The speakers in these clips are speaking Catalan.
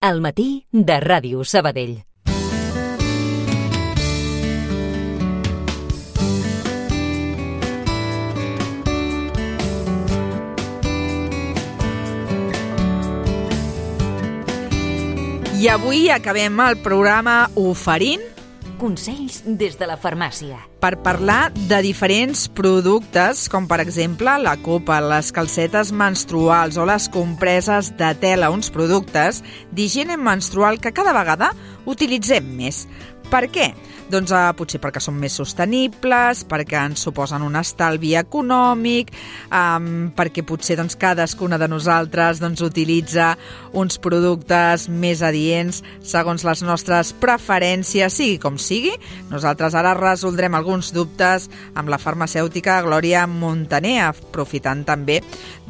al matí de Ràdio Sabadell. I avui acabem el programa oferint Consells des de la farmàcia. per parlar de diferents productes, com per exemple la copa, les calcetes menstruals o les compreses de tela, uns productes d'higiene menstrual que cada vegada utilitzem més. Per què? Doncs eh, potser perquè són més sostenibles, perquè ens suposen un estalvi econòmic, um, perquè potser doncs, cadascuna de nosaltres doncs, utilitza uns productes més adients segons les nostres preferències, sigui com sigui. Nosaltres ara resoldrem alguns dubtes amb la farmacèutica Glòria Montaner, aprofitant també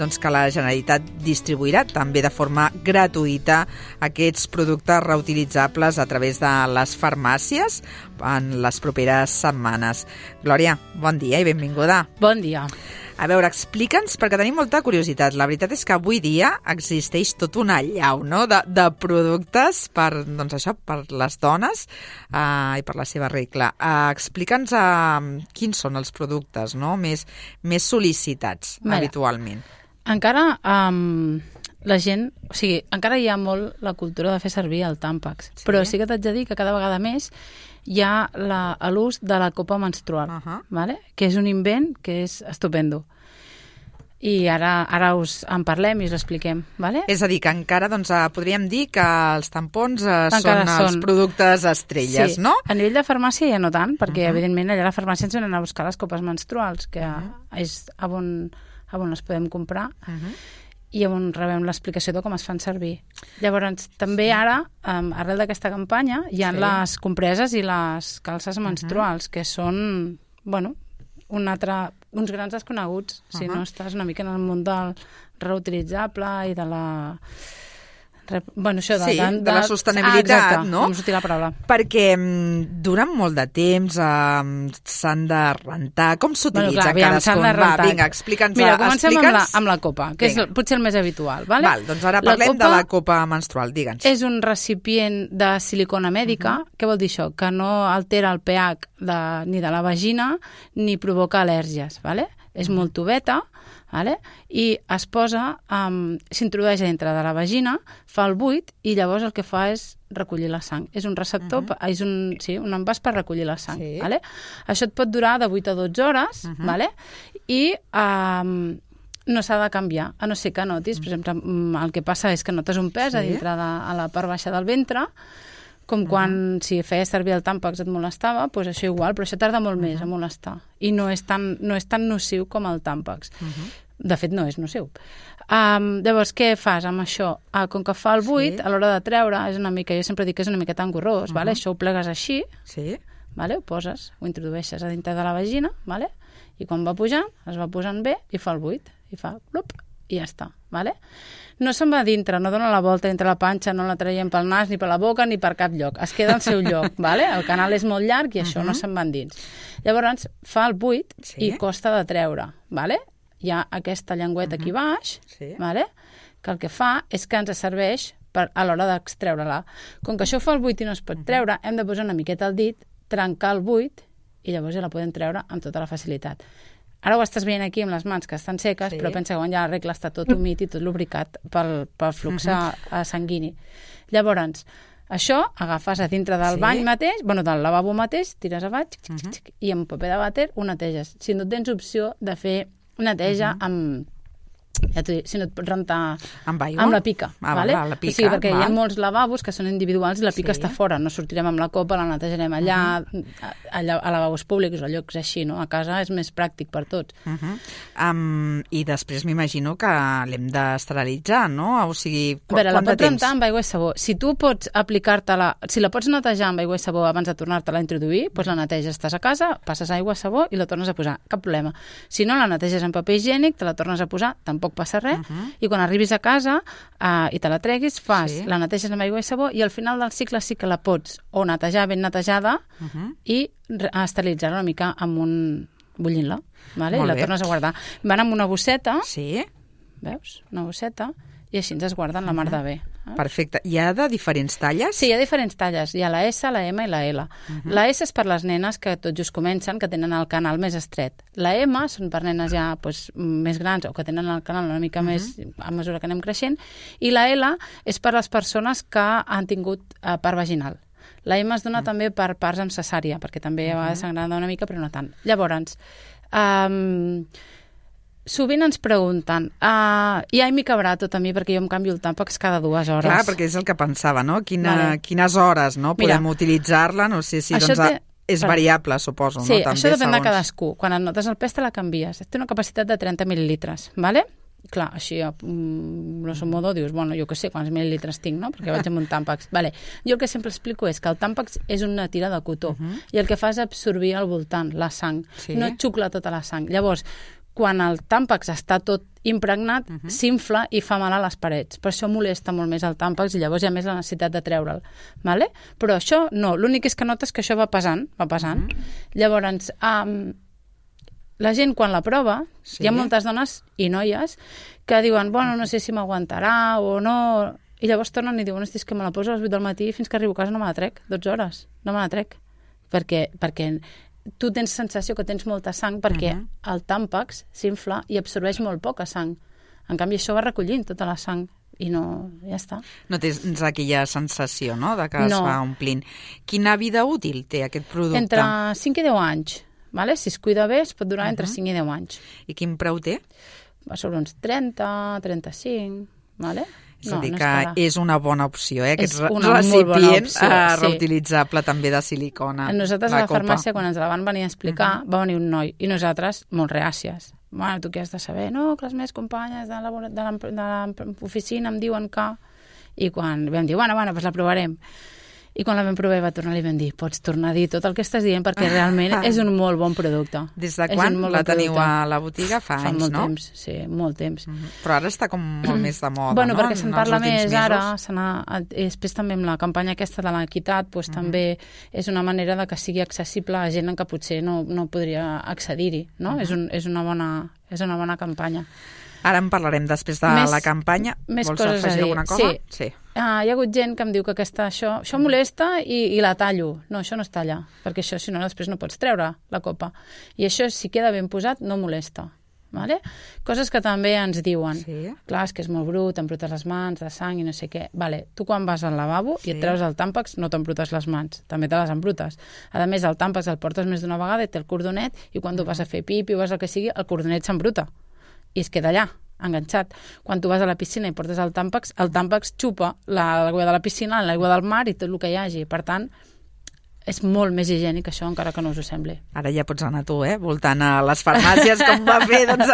doncs, que la Generalitat distribuirà també de forma gratuïta aquests productes reutilitzables a través de les farmàcies en les properes setmanes. Glòria, bon dia i benvinguda. Bon dia. A veure, explica'ns, perquè tenim molta curiositat. La veritat és que avui dia existeix tot una llau no? de, de productes per, doncs això, per les dones uh, i per la seva regla. Uh, explica'ns uh, quins són els productes no? més, més sol·licitats Mira. habitualment. Encara um, la gent... O sigui, encara hi ha molt la cultura de fer servir el tàmpax, Sí. però sí que t'haig de dir que cada vegada més hi ha la- l'ús de la copa menstrual, uh. -huh. vale? que és un invent que és estupendo. I ara, ara us en parlem i us l'expliquem. Vale? És a dir, que encara doncs, uh, podríem dir que els tampons són Encara els són. productes estrelles, sí. no? A nivell de farmàcia ja no tant, perquè, uh -huh. evidentment, allà a la farmàcia ens venen a buscar les copes menstruals, que uh -huh. és a on, a on les podem comprar, Uh -huh. I on rebem l'explicació de com es fan servir. Llavors, també ara, um, arrel d'aquesta campanya, hi ha Sí. sí. les compreses i les calces menstruals, que són, bueno, un altre, uns grans desconeguts, si Ahà. no estàs una mica en el món del reutilitzable i de la... Bueno, això de, Sí, de la sostenibilitat, ah, exacte, no? em la paraula. Perquè mm, durant molt de temps eh, s'han de rentar. Com s'utilitza s'han cadascun? de. Va, vinga, explica'ns. Mira, comencem amb la, amb la copa, que Vinga. és potser el més habitual. Vale? Val, doncs ara parlem de la copa menstrual, digue'ns. És un recipient de silicona mèdica. Uh -huh. Què vol dir això? Que no altera el pH de, ni de la vagina ni provoca al·lèrgies. Vale? És uh molt tubeta vale? i es posa, um, s'introdueix dintre de la vagina, fa el buit i llavors el que fa és recollir la sang. És un receptor, uh -huh. és un, sí, un envàs per recollir la sang. Sí. Vale? Això et pot durar de 8 a 12 hores uh -huh. vale? i um, no s'ha de canviar, a no ser que notis, per exemple, mm, el que passa és que notes un pes Sí. a dintre de, a la part baixa del ventre, com quan si feies servir el tàmpax et molestava, doncs això igual, però això tarda molt més a molestar. I no és tan, no és tan nociu com el tàmpax. De fet, no és nociu. Um, llavors, què fas amb això? Uh, com que fa el buit, Sí. a l'hora de treure, és una mica, jo sempre dic que és una miqueta engorrós, vale? això ho plegues així, Sí? vale? ho poses, ho introdueixes a dintre de la vagina, vale? i quan va pujant, es va posant bé i fa el buit, i fa plup, i ja està. Vale? No se'n va a dintre, no dona la volta entre la panxa, no la traiem pel nas, ni per la boca, ni per cap lloc. Es queda al seu lloc, vale? el canal és molt llarg i això no se'n va endins. Llavors fa el buit Sí. i costa de treure. Vale? Hi ha aquesta llengüeta aquí baix, Sí. vale? que el que fa és que ens serveix per, a l'hora d'extreure-la. Com que això fa el buit i no es pot treure, hem de posar una miqueta el dit, trencar el buit i llavors ja la podem treure amb tota la facilitat. Ara ho estàs veient aquí amb les mans que estan seques, Sí. però pensa que quan ja la regla està tot humit i tot lubricat pel, pel flux uh sanguini. Llavors, això agafes a dintre del Sí. bany mateix, bueno, del lavabo mateix, tires avall, xic, xic, xic, i amb paper de vàter ho neteges. Si no tens opció de fer neteja amb ja t'ho dic, si no et pots rentar Amb aigua? amb la pica, Ah, vale? val, la pica, o sigui, perquè hi ha val. molts lavabos que són individuals i la pica Sí. està fora, no sortirem amb la copa, la netejarem allà, Mhm. a, allà a lavabos públics o a llocs així, no? A casa és més pràctic per tots. Uh -huh. um, I després m'imagino que l'hem d'esterilitzar, no? O sigui, qu A veure, la pots temps? rentar amb aigua i sabó. Si tu pots aplicar-te-la, si la pots netejar amb aigua i sabó abans de tornar-te-la a introduir, doncs la neteges, estàs a casa, passes aigua, sabó i la tornes a posar. Cap problema. Si no, la neteges amb paper higiènic, te la tornes a posar, tampoc passa res, i quan arribis a casa uh, i te la treguis, fas, Sí. la neteges amb aigua i sabó i al final del cicle sí que la pots o netejar ben netejada Mhm. i re- esterilitzar una mica amb un bullint-la, vale? Molt i la bé. tornes a guardar. Van amb una bosseta, Sí? veus? Una bosseta, i així ens es guarden la mar de bé. Perfecte. Hi ha de diferents talles? Sí, hi ha diferents talles. Hi ha la S, la M i la L. Uh -huh. La S és per les nenes que tot just comencen, que tenen el canal més estret. La M són per nenes ja pues, més grans o que tenen el canal una mica uh -huh. més a mesura que anem creixent. I la L és per les persones que han tingut eh, part vaginal. La M es dona uh -huh. també per parts amb cesària, perquè també uh -huh. a vegades s'agrada una mica, però no tant. Llavors, um, sovint ens pregunten uh, i ai, m'hi cabrà tot a mi perquè jo em canvio el tàmpax cada dues hores. Clar, perquè és el que pensava, no? Quina, vale. Quines hores no? podem utilitzar-la? No sé si doncs, té... és variable, suposo. Sí, no? També, això depèn segons... de cadascú. Quan et notes el pes te la canvies. Té una capacitat de 30 mil·lilitres, ¿vale? clar, així, mm, grosso modo, dius, bueno, jo què sé quants mil·litres tinc, no? Perquè vaig amb un tàmpax. Vale. Jo el que sempre explico és que el tàmpax és una tira de cotó uh -huh. i el que fa és absorbir al voltant la sang, sí. no xucla tota la sang. Llavors, quan el tàmpax està tot impregnat, uh -huh. s'infla i fa mal a les parets. Per això molesta molt més el tàmpax i llavors hi ha més la necessitat de treure'l. Vale? Però això no, l'únic és que notes que això va pesant, va pesant. Uh -huh. Llavors, um, la gent quan la prova, sí. hi ha moltes dones i noies que diuen, bueno, no sé si m'aguantarà o no... I llavors tornen i diuen, hosti, és que me la poso a les 8 del matí fins que arribo a casa no me la trec, 12 hores, no me la trec. Perquè, perquè tu tens sensació que tens molta sang perquè uh mhm. -huh. el tàmpax s'infla i absorbeix molt poca sang. En canvi, això va recollint tota la sang i no, ja està. No tens aquella sensació, no?, de que no. es va omplint. Quina vida útil té aquest producte? Entre 5 i 10 anys. Vale? Si es cuida bé, es pot durar uh -huh. entre 5 mhm. i 10 anys. I quin preu té? Va sobre uns 30, 35, vale? És no, a dir, no que és, és una bona opció, eh? Aquest recipient opció, uh, reutilitzable sí. també de silicona. Nosaltres a la copa. farmàcia, quan ens la van venir a explicar, uh -huh. va venir un noi, i nosaltres molt reàcies. Bueno, tu què has de saber? No, que les meves companyes de l'oficina em diuen que... I quan vam dir, bueno, bueno, doncs la provarem i quan la vam provar va tornar i vam dir pots tornar a dir tot el que estàs dient perquè realment és un molt bon producte. Des de quan la teniu producte. a la botiga? Fa, fa anys, molt no? temps, sí, molt temps. Mm -hmm. Però ara està com molt més de moda, bueno, no? perquè se'n parla més mesos. ara, se i després també amb la campanya aquesta de l'equitat pues, mm -hmm. també és una manera de que sigui accessible a gent en què potser no, no podria accedir-hi, no? Mm -hmm. és, un, és, una bona, és una bona campanya. Ara en parlarem després de més, la campanya. Més Vols coses afegir alguna cosa? Sí. sí. Ah, hi ha hagut gent que em diu que aquesta, això, això molesta i, i la tallo. No, això no es talla, perquè això, si no, després no pots treure la copa. I això, si queda ben posat, no molesta. Vale? Coses que també ens diuen. Sí. Clar, és que és molt brut, embrutes les mans, de sang i no sé què. Vale, tu quan vas al lavabo sí. i et treus el tàmpax, no t'embrutes les mans, també te les embrutes. A més, el tàmpax el portes més d'una vegada i té el cordonet i quan tu vas a fer pipi o vas al que sigui, el cordonet s'embruta i es queda allà enganxat. Quan tu vas a la piscina i portes el tàmpax, el tàmpax xupa l'aigua de la piscina, l'aigua del mar i tot el que hi hagi. Per tant, és molt més higiènic això, encara que no us ho sembli. Ara ja pots anar tu, eh? Voltant a les farmàcies, com va fer doncs,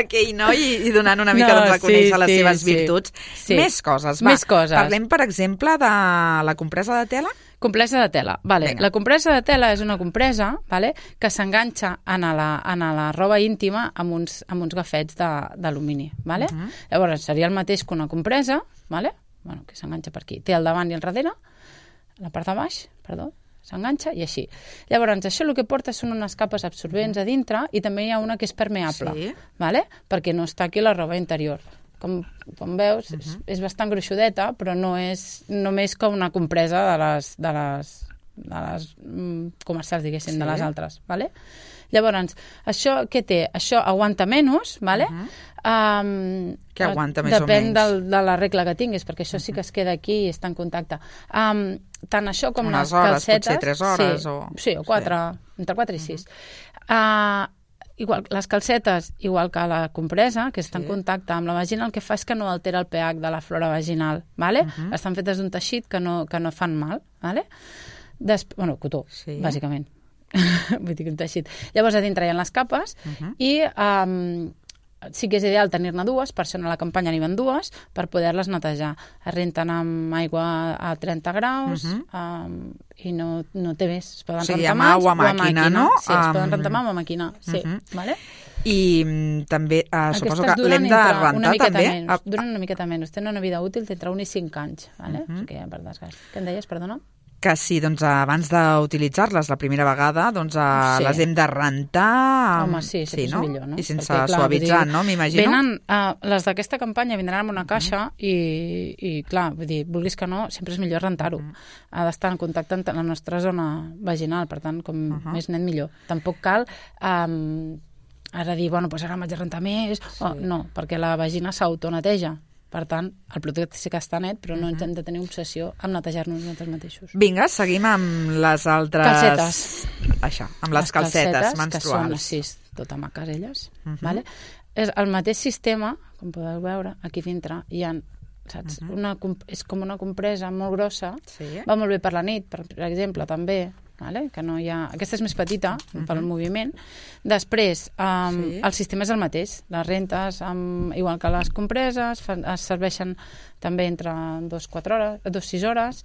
aquell noi i, i donant una mica no, doncs, a conèixer sí, les sí, seves sí. virtuts. Sí. Més coses, va. Més coses. Parlem, per exemple, de la compresa de tela? Compresa de tela, vale. La compresa de tela és una compresa vale, que s'enganxa en, la, en la roba íntima amb uns, amb uns gafets d'alumini. Vale? Uh mhm. -huh. Llavors, seria el mateix que una compresa, vale? bueno, que s'enganxa per aquí. Té el davant i el darrere, la part de baix, perdó, s'enganxa i així. Llavors, això el que porta són unes capes absorbents a dintre i també hi ha una que és permeable, sí. vale? perquè no està aquí la roba interior com, com veus, uh -huh. és, és bastant gruixudeta, però no és només com una compresa de les, de les, de les mm, comercials, diguéssim, sí. de les altres. Vale? Llavors, això què té? Això aguanta menys, vale? Uh -huh. Um, que aguanta més o menys? Depèn del, de la regla que tinguis, perquè això sí que es queda aquí i està en contacte. Um, tant això com Unes les hores, calcetes... potser 3 hores sí, o... Sí, o 4, sí. entre 4 i 6. Uh -huh. uh, igual, les calcetes, igual que la compresa, que està sí. en contacte amb la vagina, el que fa és que no altera el pH de la flora vaginal, ¿vale? Uh -huh. Estan fetes d'un teixit que no, que no fan mal, ¿vale? Des... bueno, cotó, sí. bàsicament. Vull dir, un teixit. Llavors, a dintre hi ha les capes uh -huh. i um, sí que és ideal tenir-ne dues, per això a la campanya n'hi van dues, per poder-les netejar. Es renten amb aigua a 30 graus uh -huh. um, i no, no té més. Es poden o sigui, rentar amb o a màquina, no? Sí, es poden rentar amb o a màquina, sí. Uh -huh. vale? I mm, també, uh, suposo que l'hem de rentar també? Menys, ah. Duren una miqueta menys. Tenen una vida útil d'entre 1 i 5 anys, vale? Uh -huh. o sigui, per desgast. Què em deies, perdona? Que si doncs, abans d'utilitzar-les la primera vegada doncs, uh, Sí. les hem de rentar... Home, sí, sempre no? és millor, no? I sense Perquè, clar, suavitzar, dir, no? M'imagino. Venen, uh, les d'aquesta campanya vindran amb una caixa i, i, clar, vull dir, vulguis que no, sempre és millor rentar-ho. Ha d'estar en contacte amb la nostra zona vaginal, per tant, com més net millor. Tampoc cal um, ara dir, bueno, doncs ara m'haig de rentar més, sí. o, no, perquè la vagina s'autoneteja. Per tant, el producte sí que està net, però no ens hem de tenir obsessió amb netejar-nos nosaltres mateixos. Vinga, seguim amb les altres... Calcetes. Això, amb les, calcetes, menstruals. que són així, tota maques elles, uh -huh. vale? És el mateix sistema, com podeu veure, aquí dintre hi ha saps? Uh -huh. una, és com una compresa molt grossa, Sí. va molt bé per la nit, per, per exemple, també, vale? que no hi ha... Aquesta és més petita, uh -huh. pel moviment. Després, um, Sí. el sistema és el mateix. Les rentes, um, igual que les compreses, fan, es serveixen també entre 2-4 hores, 2-6 hores,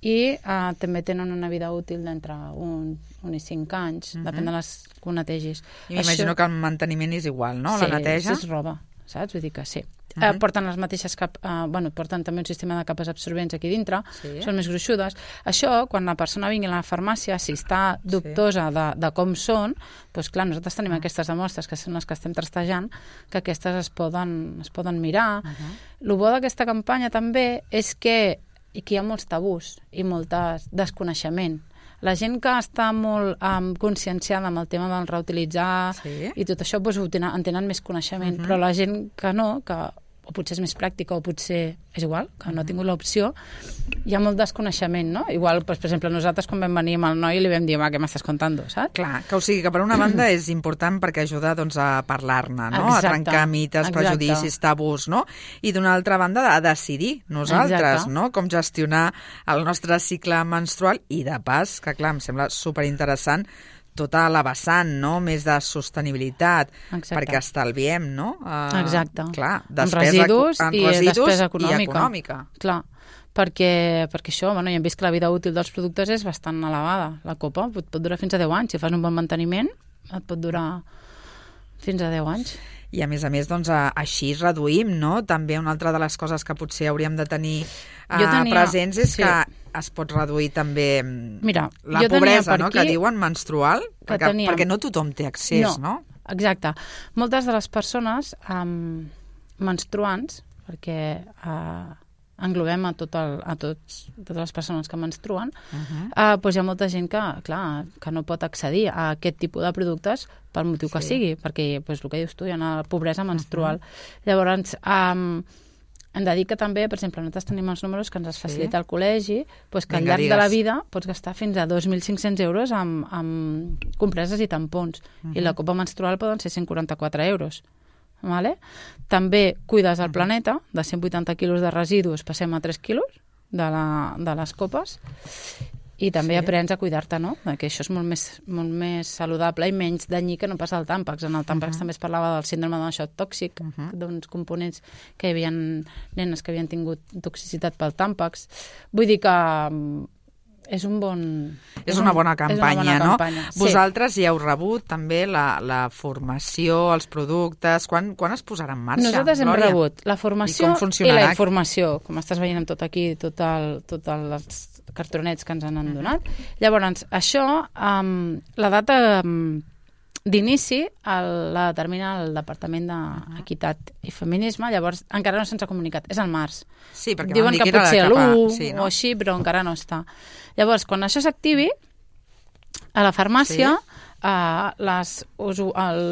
i uh, també tenen una vida útil d'entre un, un i 5 anys, uh -huh. depèn de les que ho netegis. I m'imagino que el manteniment és igual, no? sí, la neteja. Sí, és roba, saps? Vull dir que sí. Uh. -huh. eh, porten les mateixes cap, eh, bueno, porten també un sistema de capes absorbents aquí dintre, Sí. són més gruixudes. Això, quan la persona vingui a la farmàcia, si està dubtosa de, de com són, doncs clar, nosaltres tenim Mhm. aquestes demostres, que són les que estem trastejant, que aquestes es poden, es poden mirar. Uh. -huh. El bo d'aquesta campanya també és que, i que hi ha molts tabús i molt desconeixement. La gent que està molt um, conscienciada amb el tema del reutilitzar Sí. i tot això doncs, ho tenen, en tenen més coneixement, uh -huh. però la gent que no, que o potser és més pràctica o potser és igual, que no ha tingut l'opció, hi ha molt desconeixement, no? Igual, doncs, per exemple, nosaltres quan vam venir amb el noi li vam dir, va, què m'estàs contant, saps? Clar, que o sigui que per una banda és important perquè ajuda doncs, a parlar-ne, no? Exacte, a trencar mites, exacte. prejudicis, tabús, no? I d'una altra banda a decidir nosaltres, Exacte. no? Com gestionar el nostre cicle menstrual i de pas, que clar, em sembla superinteressant tota la vessant, no? Més de sostenibilitat, Exacte. perquè estalviem, no? Uh, Exacte. Clar, en despesa, residus, en i residus despesa i econòmica. econòmica. Clar, perquè, perquè això, bueno, ja hem vist que la vida útil dels productes és bastant elevada. La copa pot, pot durar fins a 10 anys. Si fas un bon manteniment, et pot durar fins a 10 anys. I a més a més, doncs, així reduïm, no? També una altra de les coses que potser hauríem de tenir Jo tenia- presents és sí. que es pot reduir també mm, Mira, la jo tenia pobresa, per no?, aquí que diuen menstrual, que perquè, teníem- perquè no tothom té accés, no? Exacte. Moltes de les persones um, menstruants, perquè uh, englobem a, tot el, a tots, totes les persones que menstruen, uh -huh. uh, doncs hi ha molta gent que, clar, que no pot accedir a aquest tipus de productes pel motiu que Sí. sigui, perquè, doncs, el que dius tu, hi ha una pobresa menstrual. Uh -huh. Llavors, um, hem de dir que també, per exemple, nosaltres tenim els números que ens els facilita el col·legi, doncs que al Vinga, llarg de la digues. vida pots gastar fins a 2.500 euros amb, amb compreses i tampons. Uh -huh. I la copa menstrual poden ser 144 euros. Vale? També cuides el planeta, de 180 quilos de residus passem a 3 quilos de, la, de les copes i també Sí. sí. aprens a cuidar-te, no? Que això és molt més, molt més saludable i menys danyí que no pas el tàmpax. En el tàmpax uh -huh. també es parlava del síndrome d'un xoc tòxic, uh -huh. d'uns components que hi havia nenes que havien tingut toxicitat pel tàmpax. Vull dir que mm, és un bon... És una bona campanya, és una bona no? campanya. Sí. Vosaltres ja heu rebut també la, la formació, els productes... Quan, quan es posarà en marxa, Nosaltres hem Glòria? rebut la formació I com i, la informació, com estàs veient amb tot aquí, tot, el, tot el, els cartronets que ens han donat. Llavors, això, um, la data um, d'inici la determina el Departament d'Equitat i Feminisme, llavors encara no se'ns ha comunicat, és al març. Sí, perquè Diuen que, potser a cap a- l'1 sí, no? o així, però encara no està. Llavors, quan això s'activi, a la farmàcia, eh, les, usu, el,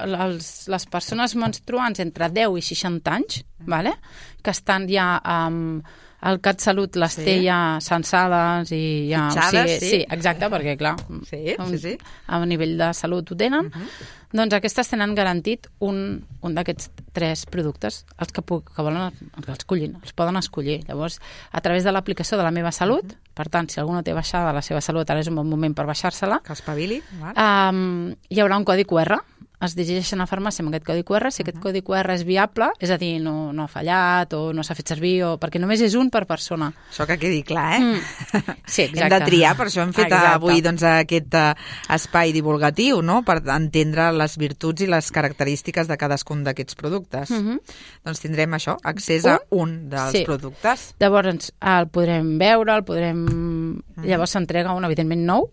els, les persones menstruants entre 10 i 60 anys, vale? que estan ja amb el CatSalut les Sí. té ja censades i ja... Fitxades, sí. sí, exacte, perquè clar, Sí, sí, sí. a nivell de salut ho tenen, uh -huh. doncs aquestes tenen garantit un, un d'aquests tres productes, els que, puc, que volen, els que els escollin, els poden escollir. Llavors, a través de l'aplicació de la meva salut, uh -huh. per tant, si algú no té baixada la seva salut, ara és un bon moment per baixar-se-la, Que espavili, val? um, hi haurà un codi QR, es dirigeixen a la farmàcia amb aquest codi QR, si aquest codi QR és viable, és a dir, no, no ha fallat o no s'ha fet servir, o, perquè només és un per persona. Això que quedi clar, eh? Mm. Sí, Hem de exacte. triar, per això hem fet Exacte. avui doncs, aquest uh, espai divulgatiu, no? per entendre les virtuts i les característiques de cadascun d'aquests productes. Mhm. Doncs tindrem això, accés a un dels Sí. productes. Llavors el podrem veure, el podrem Um, llavors s'entrega un, evidentment, nou,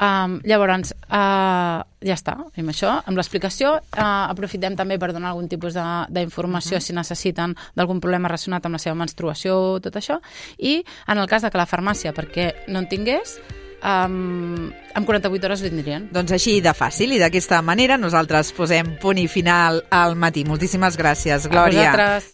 Um, llavors, uh, ja està, amb això, amb l'explicació. Uh, aprofitem també per donar algun tipus d'informació uh -huh. si necessiten d'algun problema relacionat amb la seva menstruació, tot això. I en el cas de que la farmàcia, perquè no en tingués, um, en 48 hores ho tindrien. Doncs així de fàcil i d'aquesta manera nosaltres posem punt i final al matí. Moltíssimes gràcies, Glòria. A vosaltres.